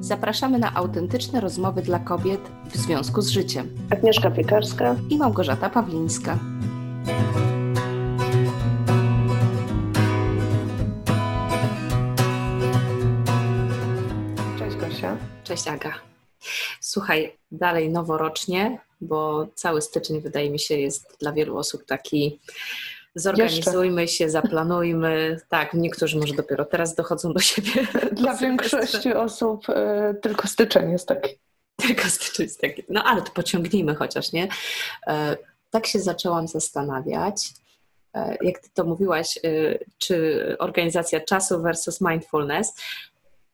Zapraszamy na autentyczne rozmowy dla kobiet w związku z życiem. Agnieszka Piekarska i Małgorzata Pawlińska. Cześć Gosia. Cześć Aga. Słuchaj, dalej noworocznie, bo cały styczeń wydaje mi się jest dla wielu osób taki zorganizujmy Jeszcze. się, zaplanujmy. Tak, niektórzy może dopiero teraz dochodzą do siebie. Dla większości osób y, tylko styczeń jest taki. Tylko styczeń jest taki. No ale to pociągnijmy chociaż, nie? Y, tak się zaczęłam zastanawiać, y, jak ty to mówiłaś, czy organizacja czasu versus mindfulness,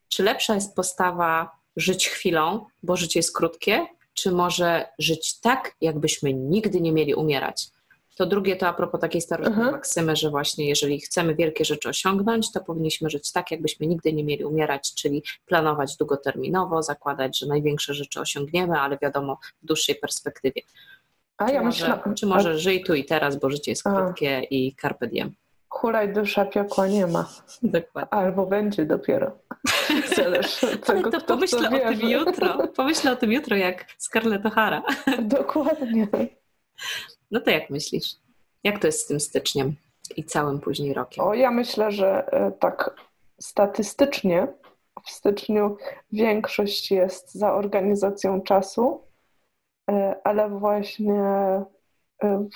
czy lepsza jest postawa żyć chwilą, bo życie jest krótkie, czy może żyć tak, jakbyśmy nigdy nie mieli umierać? To drugie to a propos takiej starożytnej mhm. maksymy, że właśnie jeżeli chcemy wielkie rzeczy osiągnąć, to powinniśmy żyć tak, jakbyśmy nigdy nie mieli umierać, czyli planować długoterminowo, zakładać, że największe rzeczy osiągniemy, ale wiadomo w dłuższej perspektywie. A czy ja może, myślę, czy może a... żyj tu i teraz, bo życie jest krótkie a. i carpe diem. Hulaj dusza piekła nie ma. Dokładnie. Albo będzie dopiero. Zależy tego, to pomyślę o tym jutro. Pomyślę o tym jutro jak Scarlett O'Hara. Dokładnie. No to jak myślisz? Jak to jest z tym styczniem i całym później rokiem? O, ja myślę, że e, tak statystycznie w styczniu większość jest za organizacją czasu, e, ale właśnie e,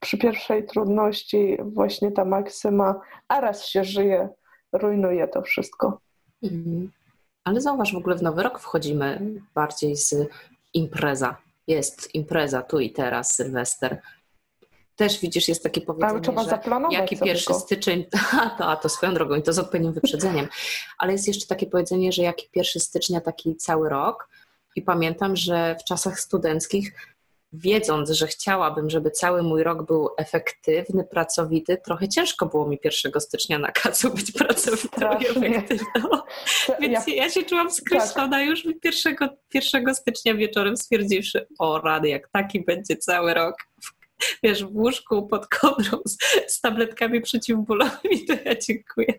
przy pierwszej trudności właśnie ta maksyma, a raz się żyje, rujnuje to wszystko. Mhm. Ale zauważ, w ogóle w nowy rok wchodzimy bardziej z impreza jest impreza tu i teraz, Sylwester. Też widzisz, jest takie powiedzenie, trzeba że jaki pierwszy tylko. styczeń, a to, a to swoją drogą i to z odpowiednim wyprzedzeniem, ale jest jeszcze takie powiedzenie, że jaki pierwszy stycznia, taki cały rok i pamiętam, że w czasach studenckich wiedząc, że chciałabym, żeby cały mój rok był efektywny, pracowity, trochę ciężko było mi 1 stycznia na kacu być pracowitą i efektywną. Więc ja, ja się czułam skreślona tak. już 1, 1 stycznia wieczorem stwierdziwszy, o rady, jak taki będzie cały rok wiesz, w łóżku pod kobrą z, z tabletkami przeciwbólowymi, to ja dziękuję.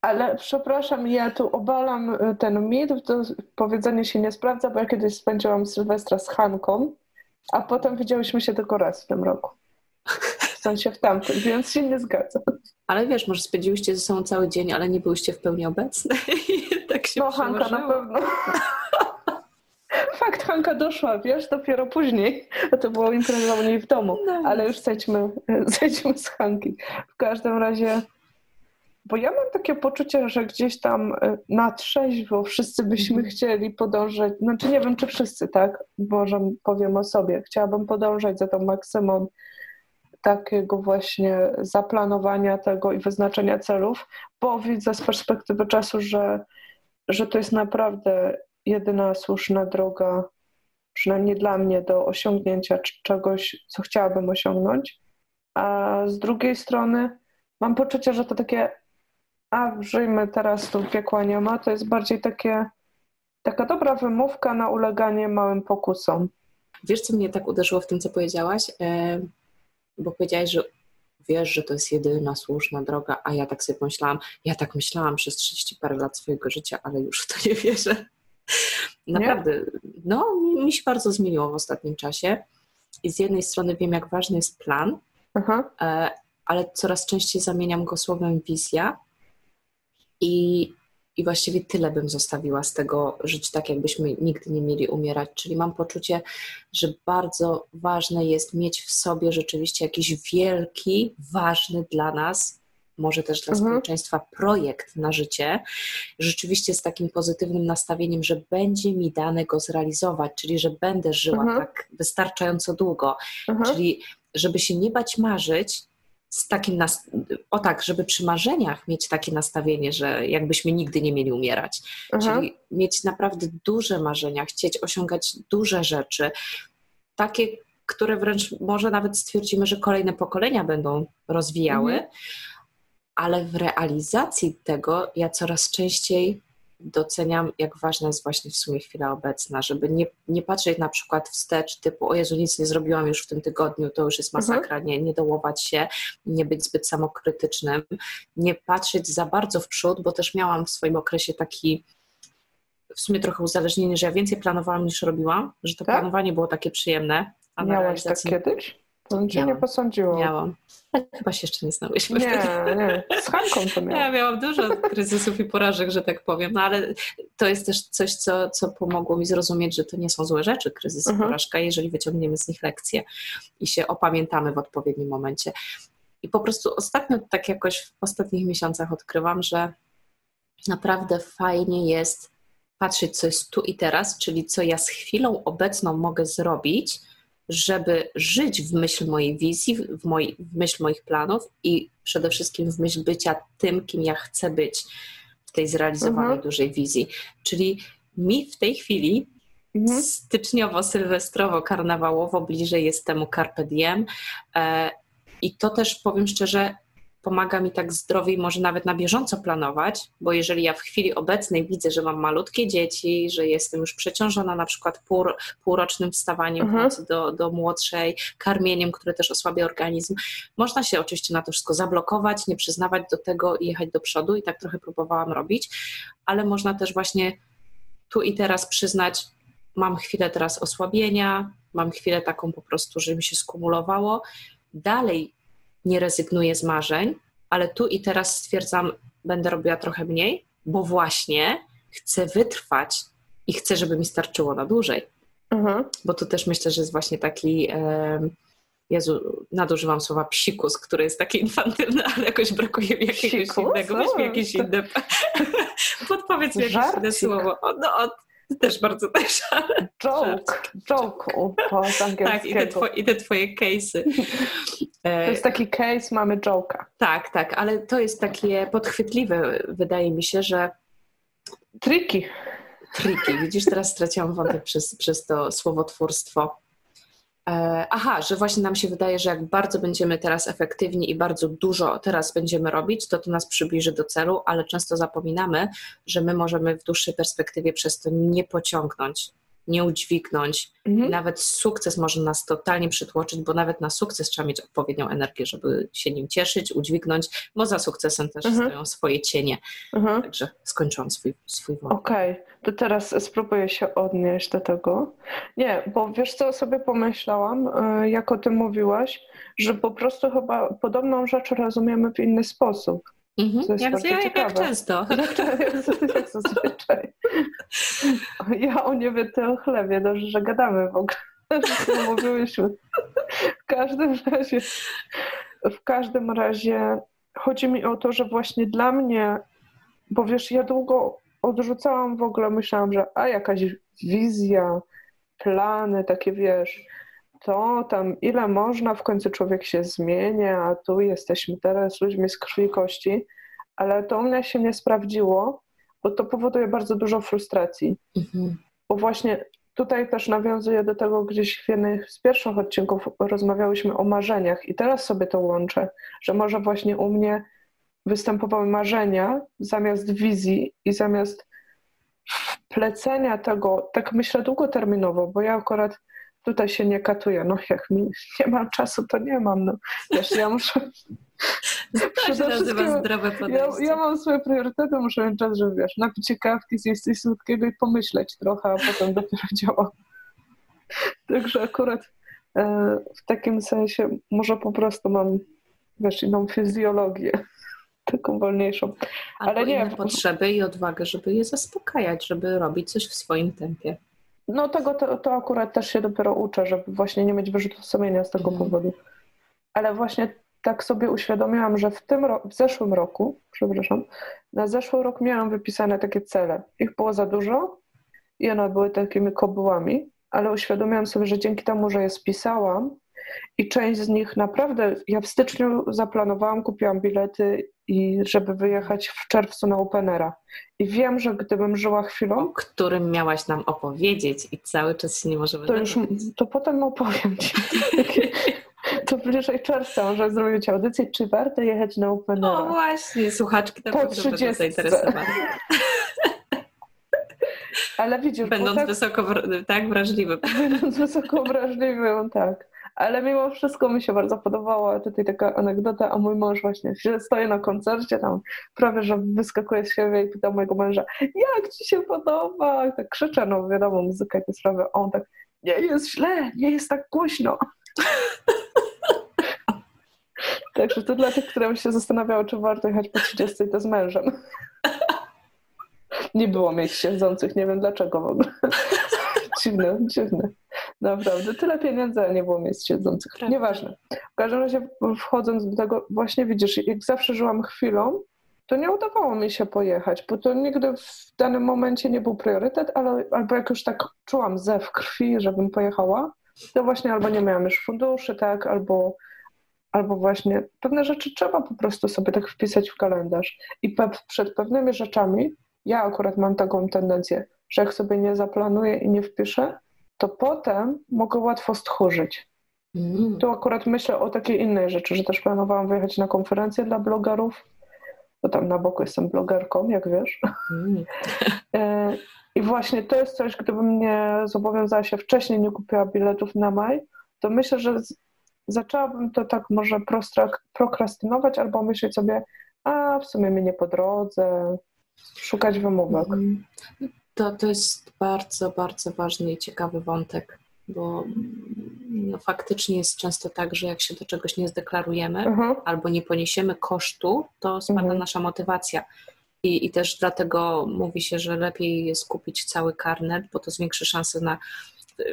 Ale przepraszam, ja tu obalam y, ten mit, to powiedzenie się nie sprawdza, bo ja kiedyś spędziłam Sylwestra z Hanką a potem widziałyśmy się tylko raz w tym roku. W sensie w tamtym, więc się nie zgadzam. Ale wiesz, może spędziłyście ze sobą cały dzień, ale nie byłyście w pełni obecne. tak się no, Hanka na pewno. Fakt, Hanka doszła, wiesz, dopiero później. To było impreza u niej w domu. No. Ale już zejdźmy, zejdźmy z Hanki. W każdym razie bo ja mam takie poczucie, że gdzieś tam y, na trzeźwo wszyscy byśmy mhm. chcieli podążać, znaczy nie wiem, czy wszyscy, tak? Może powiem o sobie. Chciałabym podążać za tą maksymą takiego właśnie zaplanowania tego i wyznaczenia celów, bo widzę z perspektywy czasu, że, że to jest naprawdę jedyna słuszna droga, przynajmniej dla mnie, do osiągnięcia czegoś, co chciałabym osiągnąć. A z drugiej strony mam poczucie, że to takie a żyjmy teraz tu piekła nie ma, to jest bardziej takie, taka dobra wymówka na uleganie małym pokusom. Wiesz, co mnie tak uderzyło w tym, co powiedziałaś? E, bo powiedziałaś, że wiesz, że to jest jedyna słuszna droga, a ja tak sobie pomyślałam, ja tak myślałam przez 30 parę lat swojego życia, ale już w to nie wierzę. Naprawdę, nie? no mi się bardzo zmieniło w ostatnim czasie i z jednej strony wiem, jak ważny jest plan, Aha. E, ale coraz częściej zamieniam go słowem wizja, i, I właściwie tyle bym zostawiła z tego żyć tak, jakbyśmy nigdy nie mieli umierać. Czyli mam poczucie, że bardzo ważne jest mieć w sobie rzeczywiście jakiś wielki, ważny dla nas, może też dla mhm. społeczeństwa, projekt na życie, rzeczywiście z takim pozytywnym nastawieniem, że będzie mi dane go zrealizować, czyli że będę żyła mhm. tak wystarczająco długo. Mhm. Czyli żeby się nie bać marzyć, z takim, o tak, żeby przy marzeniach mieć takie nastawienie, że jakbyśmy nigdy nie mieli umierać. Mhm. Czyli mieć naprawdę duże marzenia, chcieć osiągać duże rzeczy, takie, które wręcz może nawet stwierdzimy, że kolejne pokolenia będą rozwijały, mhm. ale w realizacji tego ja coraz częściej doceniam, jak ważna jest właśnie w sumie chwila obecna, żeby nie, nie patrzeć na przykład wstecz typu o Jezu, nic nie zrobiłam już w tym tygodniu, to już jest masakra, mhm. nie, nie dołować się, nie być zbyt samokrytycznym, nie patrzeć za bardzo w przód, bo też miałam w swoim okresie taki w sumie trochę uzależnienie, że ja więcej planowałam niż robiłam, że to tak? planowanie było takie przyjemne. A realizacji... tak kiedyś? To cię nie posądziło. Miałam. Ale chyba się jeszcze nie znałyśmy. Nie, nie. Z Hanką to miałam. Ja miałam dużo kryzysów i porażek, że tak powiem, no ale to jest też coś, co, co pomogło mi zrozumieć, że to nie są złe rzeczy, kryzys i mhm. porażka, jeżeli wyciągniemy z nich lekcje i się opamiętamy w odpowiednim momencie. I po prostu ostatnio, tak jakoś w ostatnich miesiącach odkrywam, że naprawdę fajnie jest patrzeć, co jest tu i teraz, czyli co ja z chwilą obecną mogę zrobić, żeby żyć w myśl mojej wizji, w, w myśl moich planów i przede wszystkim w myśl bycia tym, kim ja chcę być w tej zrealizowanej mhm. dużej wizji. Czyli mi w tej chwili mhm. styczniowo, sylwestrowo, karnawałowo bliżej jest temu Carpe Diem. E, I to też powiem szczerze, pomaga mi tak zdrowiej, może nawet na bieżąco planować, bo jeżeli ja w chwili obecnej widzę, że mam malutkie dzieci, że jestem już przeciążona na przykład pół, półrocznym wstawaniem mhm. do, do młodszej, karmieniem, które też osłabia organizm, można się oczywiście na to wszystko zablokować, nie przyznawać do tego i jechać do przodu i tak trochę próbowałam robić, ale można też właśnie tu i teraz przyznać, mam chwilę teraz osłabienia, mam chwilę taką po prostu, że mi się skumulowało, dalej nie rezygnuję z marzeń, ale tu i teraz stwierdzam, będę robiła trochę mniej, bo właśnie chcę wytrwać i chcę, żeby mi starczyło na dłużej. Mhm. Bo tu też myślę, że jest właśnie taki. E, Jezu, nadużywam słowa psikus, który jest taki infantylny, ale jakoś brakuje mi jakiegoś psikus? innego. Weź mi jakieś inne. Podpowiedz mi jakieś inne słowo. O, no, też bardzo też. Joke, joke po Tak, i te, twoje, i te twoje case'y. To jest taki case, mamy joke'a. Tak, tak, ale to jest takie podchwytliwe, wydaje mi się, że... Triki. Triki. Widzisz, teraz straciłam wątek przez, przez to słowotwórstwo. E, aha, że właśnie nam się wydaje, że jak bardzo będziemy teraz efektywni i bardzo dużo teraz będziemy robić, to to nas przybliży do celu, ale często zapominamy, że my możemy w dłuższej perspektywie przez to nie pociągnąć nie udźwignąć. Mhm. Nawet sukces może nas totalnie przytłoczyć, bo nawet na sukces trzeba mieć odpowiednią energię, żeby się nim cieszyć, udźwignąć, bo za sukcesem też mhm. stoją swoje cienie. Mhm. Także skończyłam swój, swój wątek. Okej, okay. to teraz spróbuję się odnieść do tego. Nie, bo wiesz co sobie pomyślałam, e, jak o tym mówiłaś, że po prostu chyba podobną rzecz rozumiemy w inny sposób. Mhm. Jak, jak, jak, często. Jak, jak zazwyczaj. Ja o nie wiem o chlebie, dobrze, że gadamy w ogóle. Mówiłyśmy. W każdym razie, w każdym razie chodzi mi o to, że właśnie dla mnie, bo wiesz, ja długo odrzucałam w ogóle, myślałam, że a jakaś wizja, plany, takie wiesz, to tam ile można, w końcu człowiek się zmienia, a tu jesteśmy teraz ludźmi z krwi i kości, ale to u mnie się nie sprawdziło, bo to powoduje bardzo dużo frustracji. Mhm. Bo właśnie tutaj też nawiązuję do tego, gdzieś w jednym z pierwszych odcinków rozmawiałyśmy o marzeniach i teraz sobie to łączę, że może właśnie u mnie występowały marzenia zamiast wizji i zamiast plecenia tego, tak myślę długoterminowo, bo ja akurat tutaj się nie katuję. No jak mi nie mam czasu, to nie mam. No. Wiesz, ja muszę... To się nazywa zdrowe podejście. Ja, ja mam swoje priorytety, muszę mieć czas, żeby wiesz, napić się kawki, zjeść coś słodkiego i pomyśleć trochę, a potem dopiero działa. Także akurat e, w takim sensie może po prostu mam, wiesz, inną fizjologię taką wolniejszą. Ale Albo nie. potrzeby i odwagę, żeby je zaspokajać, żeby robić coś w swoim tempie. No tego to, to akurat też się dopiero uczę, żeby właśnie nie mieć wyrzutów sumienia z tego mm. powodu. Ale właśnie tak sobie uświadomiłam, że w tym w zeszłym roku, przepraszam, na zeszły rok miałam wypisane takie cele. Ich było za dużo i one były takimi kobułami, ale uświadomiłam sobie, że dzięki temu, że je spisałam i część z nich naprawdę, ja w styczniu zaplanowałam, kupiłam bilety i żeby wyjechać w czerwcu na Openera. I wiem, że gdybym żyła chwilą... O którym miałaś nam opowiedzieć i cały czas się nie możemy To już, to potem opowiem Ci. to bliżej czerwca może zrobić audycję, czy warto jechać na Openera. O właśnie, słuchaczki to będą zainteresowane. Ale widzisz... Będąc tak, wysoko tak, wrażliwym. Będąc wysoko wrażliwym, tak. Ale mimo wszystko mi się bardzo podobała tutaj taka anegdota, a mój mąż właśnie stoi na koncercie, tam prawie, że wyskakuje z siebie i pyta mojego męża, jak ci się podoba? I tak krzyczę, no wiadomo, muzyka te sprawy, on tak, nie jest źle, nie jest tak głośno. Także to dla tych, które się zastanawiały, czy warto jechać po 30 to z mężem. Nie było miejsc siedzących, nie wiem dlaczego w ogóle. dziwne, dziwne. Naprawdę, tyle pieniędzy, a nie było miejsc siedzących. Prawda. Nieważne. W każdym razie wchodząc do tego, właśnie widzisz, jak zawsze żyłam chwilą, to nie udawało mi się pojechać, bo to nigdy w danym momencie nie był priorytet, ale albo jak już tak czułam ze w krwi, żebym pojechała, to właśnie albo nie miałam już funduszy, tak, albo, albo właśnie pewne rzeczy trzeba po prostu sobie tak wpisać w kalendarz. I pe przed pewnymi rzeczami ja akurat mam taką tendencję, że jak sobie nie zaplanuję i nie wpiszę, to potem mogę łatwo stchórzyć. Mm. Tu akurat myślę o takiej innej rzeczy, że też planowałam wyjechać na konferencję dla blogerów, bo tam na boku jestem blogerką, jak wiesz. Mm. E, I właśnie to jest coś, gdybym nie zobowiązała się wcześniej, nie kupiła biletów na maj, to myślę, że zaczęłabym to tak może prokrastynować albo myśleć sobie, a w sumie mi nie po drodze, szukać wymówek. To, to jest bardzo, bardzo ważny i ciekawy wątek, bo no, faktycznie jest często tak, że jak się do czegoś nie zdeklarujemy mhm. albo nie poniesiemy kosztu, to spada mhm. nasza motywacja. I, I też dlatego mówi się, że lepiej jest kupić cały karnet, bo to zwiększy szanse na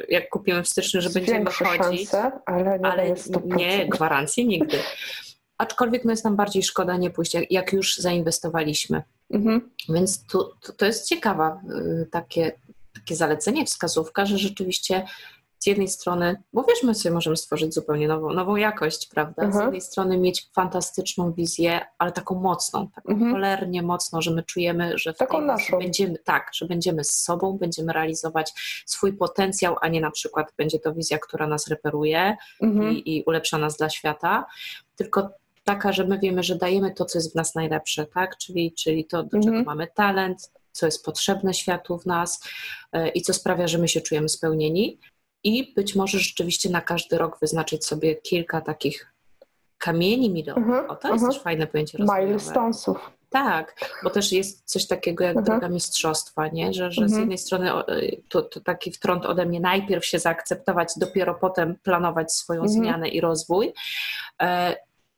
jak kupimy w styczniu, że będziemy chodzić. Szanse, ale nie, ale nie gwarancji nigdy. Aczkolwiek no jest nam bardziej szkoda nie pójść, jak, jak już zainwestowaliśmy. Mhm. Więc tu, to, to jest ciekawe y, takie, takie zalecenie, wskazówka, że rzeczywiście z jednej strony, bo wiesz, my sobie możemy stworzyć zupełnie nową, nową jakość, prawda? Mhm. Z jednej strony mieć fantastyczną wizję, ale taką mocną, taką mhm. cholernie mocną, że my czujemy, że w taką naszą. będziemy, tak, że będziemy z sobą, będziemy realizować swój potencjał, a nie na przykład będzie to wizja, która nas reperuje mhm. i, i ulepsza nas dla świata, tylko taka, że my wiemy, że dajemy to, co jest w nas najlepsze, tak? Czyli, czyli to, do czego mhm. mamy talent, co jest potrzebne światu w nas e, i co sprawia, że my się czujemy spełnieni. I być może rzeczywiście na każdy rok wyznaczyć sobie kilka takich kamieni milowych. Mhm. O, to jest mhm. też fajne pojęcie rozwojowe. Milestonesów. Tak, bo też jest coś takiego jak mhm. droga mistrzostwa, nie? że, że z mhm. jednej strony to, to, taki wtrąd ode mnie, najpierw się zaakceptować, dopiero potem planować swoją mhm. zmianę i rozwój.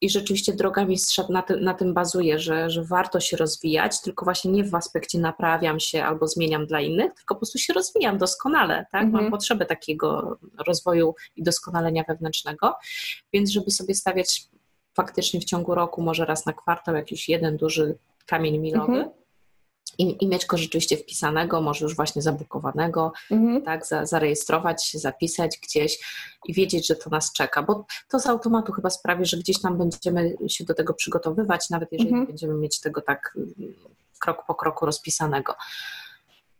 I rzeczywiście droga mistrza na, ty, na tym bazuje, że, że warto się rozwijać, tylko właśnie nie w aspekcie naprawiam się albo zmieniam dla innych, tylko po prostu się rozwijam doskonale, tak? Mam mhm. potrzebę takiego rozwoju i doskonalenia wewnętrznego, więc żeby sobie stawiać faktycznie w ciągu roku, może raz na kwartał jakiś jeden duży kamień milowy, mhm i, i mieć go rzeczywiście wpisanego, może już właśnie zabukowanego, mhm. tak, za, zarejestrować się, zapisać gdzieś i wiedzieć, że to nas czeka, bo to z automatu chyba sprawi, że gdzieś tam będziemy się do tego przygotowywać, nawet jeżeli mhm. będziemy mieć tego tak mm, krok po kroku rozpisanego.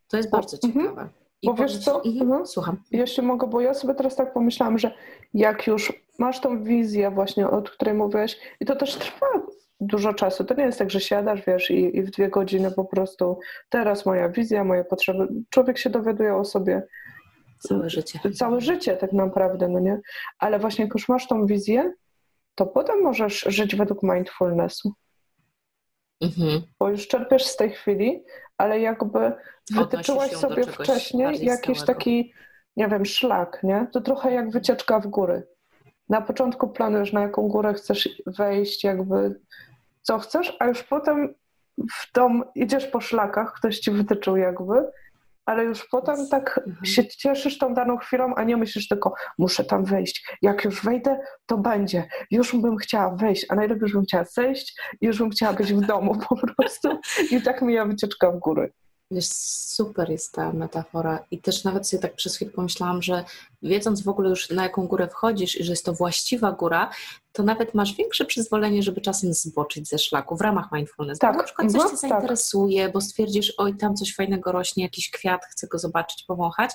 To jest bardzo mhm. ciekawe. I bo wiesz co? Mhm. Słucham. Jeśli mogę, bo ja sobie teraz tak pomyślałam, że jak już masz tą wizję właśnie, o której mówiłeś, i to też trwa dużo czasu. To nie jest tak, że siadasz, wiesz, i, i w dwie godziny po prostu teraz moja wizja, moje potrzeby. Człowiek się dowiaduje o sobie całe życie. Całe życie tak naprawdę, no nie? Ale właśnie jak już masz tą wizję, to potem możesz żyć według mindfulnessu. Mhm. Bo już czerpiesz z tej chwili, ale jakby wytyczyłaś sobie wcześniej jakiś stałego. taki, nie wiem, szlak, nie? To trochę jak wycieczka w góry. Na początku planujesz, na jaką górę chcesz wejść, jakby co chcesz, a już potem w dom idziesz po szlakach, ktoś ci wytyczył jakby, ale już potem tak mhm. się cieszysz tą daną chwilą, a nie myślisz tylko, muszę tam wejść. Jak już wejdę, to będzie. Już bym chciała wejść, a najlepiej już bym chciała zejść i już bym chciała być w domu po prostu. I tak mija wycieczka w góry. Wiesz, super jest ta metafora i też nawet sobie tak przez chwilę pomyślałam, że wiedząc w ogóle już na jaką górę wchodzisz i że jest to właściwa góra, to nawet masz większe przyzwolenie, żeby czasem zboczyć ze szlaku w ramach mindfulness. Tak. Bo na przykład coś Cię tak. zainteresuje, bo stwierdzisz, oj, tam coś fajnego rośnie, jakiś kwiat, chcę go zobaczyć, powąchać,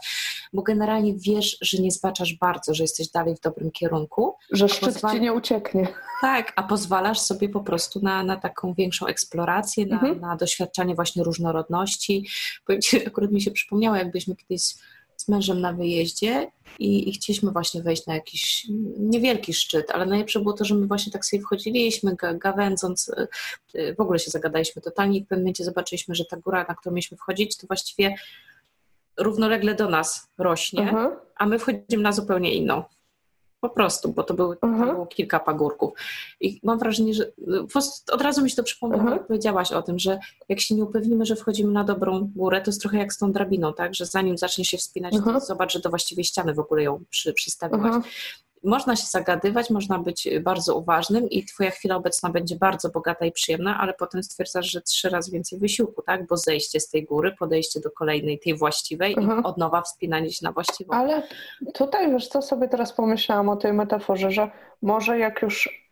bo generalnie wiesz, że nie zbaczasz bardzo, że jesteś dalej w dobrym kierunku. Że szczyt Ci nie ucieknie. Tak, a pozwalasz sobie po prostu na, na taką większą eksplorację, na, mhm. na doświadczanie właśnie różnorodności. Powiem Ci, akurat mi się przypomniało, jakbyśmy kiedyś z mężem na wyjeździe i, i, chcieliśmy właśnie wejść na jakiś niewielki szczyt, ale najlepsze było to, że my właśnie tak sobie wchodziliśmy, gawędząc, y, y, w ogóle się zagadaliśmy totalnie i w pewnym momencie zobaczyliśmy, że ta góra, na którą mieliśmy wchodzić, to właściwie równolegle do nas rośnie, uh-huh. a my wchodzimy na zupełnie inną. Po prostu, bo to były, uh-huh. było kilka pagórków. I mam wrażenie, że od razu mi się to przypomniało, uh-huh. jak powiedziałaś o tym, że jak się nie upewnimy, że wchodzimy na dobrą górę, to jest trochę jak z tą drabiną, tak? Że zanim zacznie się wspinać, to zobacz, że to właściwie ściany w ogóle ją przy, przystawiłaś można się zagadywać, można być bardzo uważnym i twoja chwila obecna będzie bardzo bogata i przyjemna, ale potem stwierdzasz, że trzy razy więcej wysiłku, tak? Bo zejście z tej góry, podejście do kolejnej, tej właściwej mhm. i od nowa wspinanie się na właściwą. Ale tutaj, wiesz co, sobie teraz pomyślałam o tej metaforze, że może jak już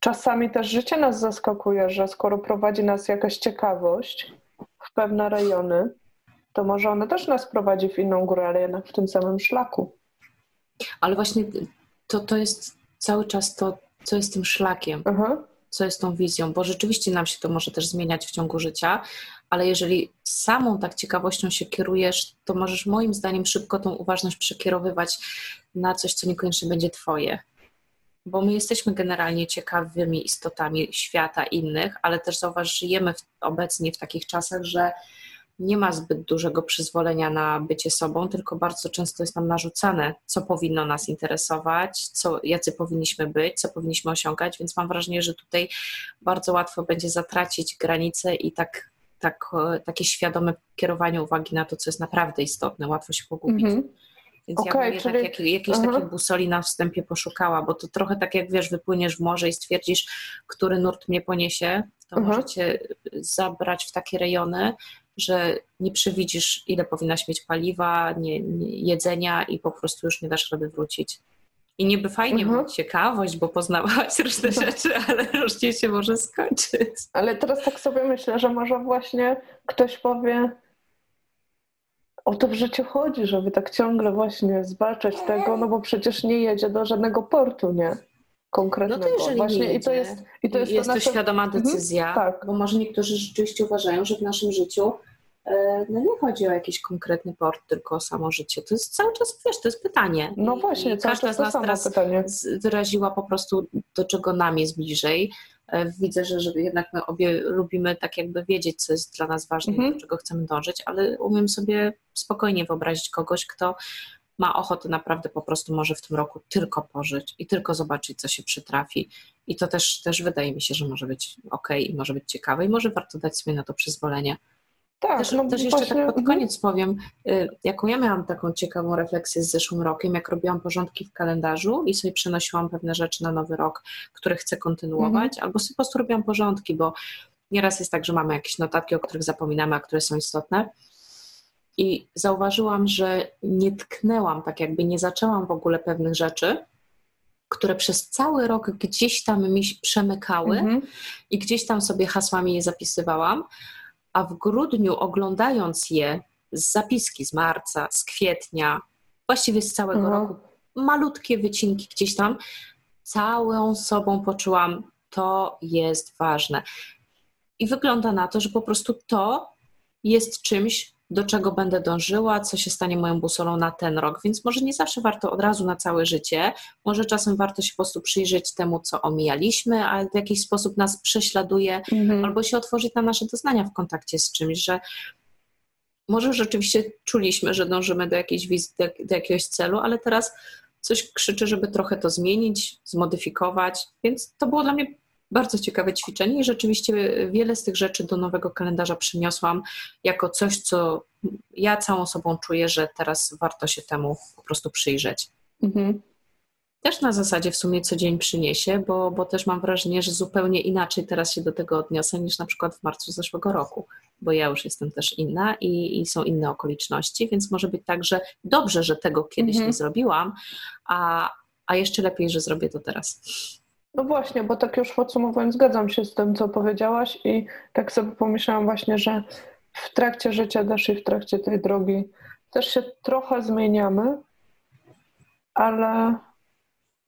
czasami też życie nas zaskakuje, że skoro prowadzi nas jakaś ciekawość w pewne rejony, to może ona też nas prowadzi w inną górę, ale jednak w tym samym szlaku. Ale właśnie to, to jest cały czas to, co jest tym szlakiem, co jest tą wizją, bo rzeczywiście nam się to może też zmieniać w ciągu życia, ale jeżeli samą tak ciekawością się kierujesz, to możesz moim zdaniem szybko tą uważność przekierowywać na coś, co niekoniecznie będzie Twoje. Bo my jesteśmy generalnie ciekawymi istotami świata innych, ale też zauważ, żyjemy w, obecnie w takich czasach, że nie ma zbyt dużego przyzwolenia na bycie sobą, tylko bardzo często jest nam narzucane, co powinno nas interesować, co, jacy powinniśmy być, co powinniśmy osiągać, więc mam wrażenie, że tutaj bardzo łatwo będzie zatracić granice i tak, tak, takie świadome kierowanie uwagi na to, co jest naprawdę istotne, łatwo się pogubić. Mm -hmm. Więc okay, ja bym jednak czyli... jak, jakiejś uh -huh. takiej busoli na wstępie poszukała, bo to trochę tak jak wiesz, wypłyniesz w morze i stwierdzisz, który nurt mnie poniesie, to uh -huh. możecie zabrać w takie rejony, że nie przewidzisz, ile powinnaś mieć paliwa, nie, nie, jedzenia i po prostu już nie dasz rady wrócić. I niby fajnie mhm. ciekawość, bo poznawałaś różne mhm. rzeczy, ale różnie się może skończyć. Ale teraz tak sobie myślę, że może właśnie ktoś powie, o to w życiu chodzi, żeby tak ciągle właśnie zwalczać tego, no bo przecież nie jedzie do żadnego portu, nie? Konkretnego. No to jeżeli Właśnie nie i to jest, i to jest, jest to, nasze... świadoma mhm, decyzja, mhm, tak. bo może niektórzy rzeczywiście uważają, że w naszym życiu e, no nie chodzi o jakiś konkretny port, tylko o samo życie. To jest cały czas, wiesz, to jest pytanie. No właśnie, I każda z nas teraz pytanie. wyraziła po prostu, do czego nam jest bliżej. E, widzę, że, że jednak my obie lubimy tak jakby wiedzieć, co jest dla nas ważne, mhm. do czego chcemy dążyć, ale umiem sobie spokojnie wyobrazić kogoś, kto ma ochotę naprawdę po prostu może w tym roku tylko pożyć i tylko zobaczyć, co się przytrafi. I to też, też wydaje mi się, że może być ok i może być ciekawe i może warto dać sobie na to przyzwolenie. Tak, też, no też jeszcze tak właśnie... tak pod koniec powiem, y, jaką ja miałam taką ciekawą refleksję z zeszłym rokiem, jak robiłam porządki w kalendarzu i sobie przenosiłam pewne rzeczy na nowy rok, które chcę kontynuować, mhm. albo sobie po prostu robiłam porządki, bo nieraz jest tak, że mamy jakieś notatki, o których zapominamy, a które są istotne i zauważyłam, że nie tknęłam, tak jakby nie zaczęłam w ogóle pewnych rzeczy, które przez cały rok gdzieś tam mi przemykały mhm. i gdzieś tam sobie hasłami je zapisywałam, a w grudniu oglądając je z zapiski z marca, z kwietnia, właściwie z całego mhm. roku, malutkie wycinki gdzieś tam, całą sobą poczułam, to jest ważne. I wygląda na to, że po prostu to jest czymś, do czego będę dążyła, co się stanie moją busolą na ten rok. Więc może nie zawsze warto od razu na całe życie, może czasem warto się po prostu przyjrzeć temu, co omijaliśmy, a w jakiś sposób nas prześladuje, mhm. albo się otworzyć na nasze doznania w kontakcie z czymś, że może rzeczywiście czuliśmy, że dążymy do jakiejś wizji, do, do jakiegoś celu, ale teraz coś krzyczy, żeby trochę to zmienić, zmodyfikować, więc to było dla mnie bardzo ciekawe ćwiczenie i rzeczywiście wiele z tych rzeczy do nowego kalendarza przyniosłam jako coś, co ja całą sobą czuję, że teraz warto się temu po prostu przyjrzeć. Mhm. Też na zasadzie w sumie co dzień przyniesie, bo, bo też mam wrażenie, że zupełnie inaczej teraz się do tego odniosę niż na przykład w marcu zeszłego roku, bo ja już jestem też inna i, i są inne okoliczności, więc może być tak, że dobrze, że tego kiedyś mhm. nie zrobiłam, a, a jeszcze lepiej, że zrobię to teraz. No właśnie, bo tak już podsumowując, zgadzam się z tym, co powiedziałaś i tak sobie pomyślałam właśnie, że w trakcie życia też i w trakcie tej drogi też się trochę zmieniamy, ale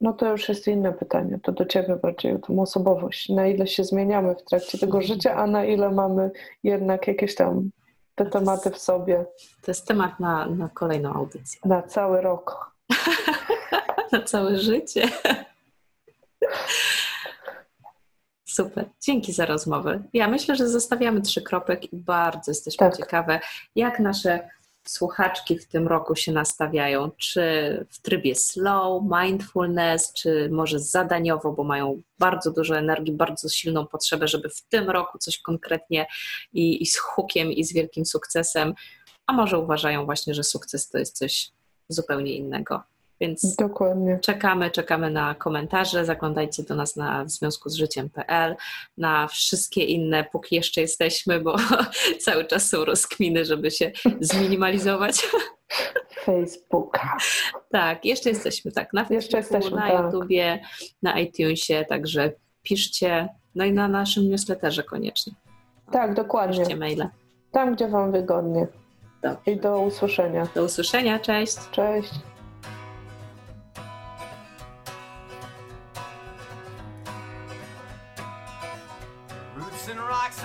no to już jest inne pytanie. To do ciebie bardziej o tą osobowość. Na ile się zmieniamy w trakcie tego życia, a na ile mamy jednak jakieś tam te tematy w sobie. To jest temat na, na kolejną audycję. Na cały rok. na całe życie. Super, dzięki za rozmowę. Ja myślę, że zostawiamy trzy kropek i bardzo jesteśmy tak. ciekawe, jak nasze słuchaczki w tym roku się nastawiają? Czy w trybie slow, mindfulness, czy może zadaniowo, bo mają bardzo dużo energii, bardzo silną potrzebę, żeby w tym roku coś konkretnie i, i z hukiem, i z wielkim sukcesem, a może uważają właśnie, że sukces to jest coś zupełnie innego. Więc Dokładnie. czekamy, czekamy na komentarze. Zaglądajcie do nas na w związku z życiem.pl, na wszystkie inne, póki jeszcze jesteśmy, bo cały czas są rozkminy, żeby się zminimalizować. Facebooka. Tak, jeszcze jesteśmy, tak, na Facebooku, jeszcze jesteśmy, na tak. YouTubie, na iTunesie, także piszcie, no i na naszym newsletterze koniecznie. Tak, dokładnie. Piszcie maile. Tam, gdzie Wam wygodnie. Dobrze. I do usłyszenia. Do usłyszenia, cześć. Cześć.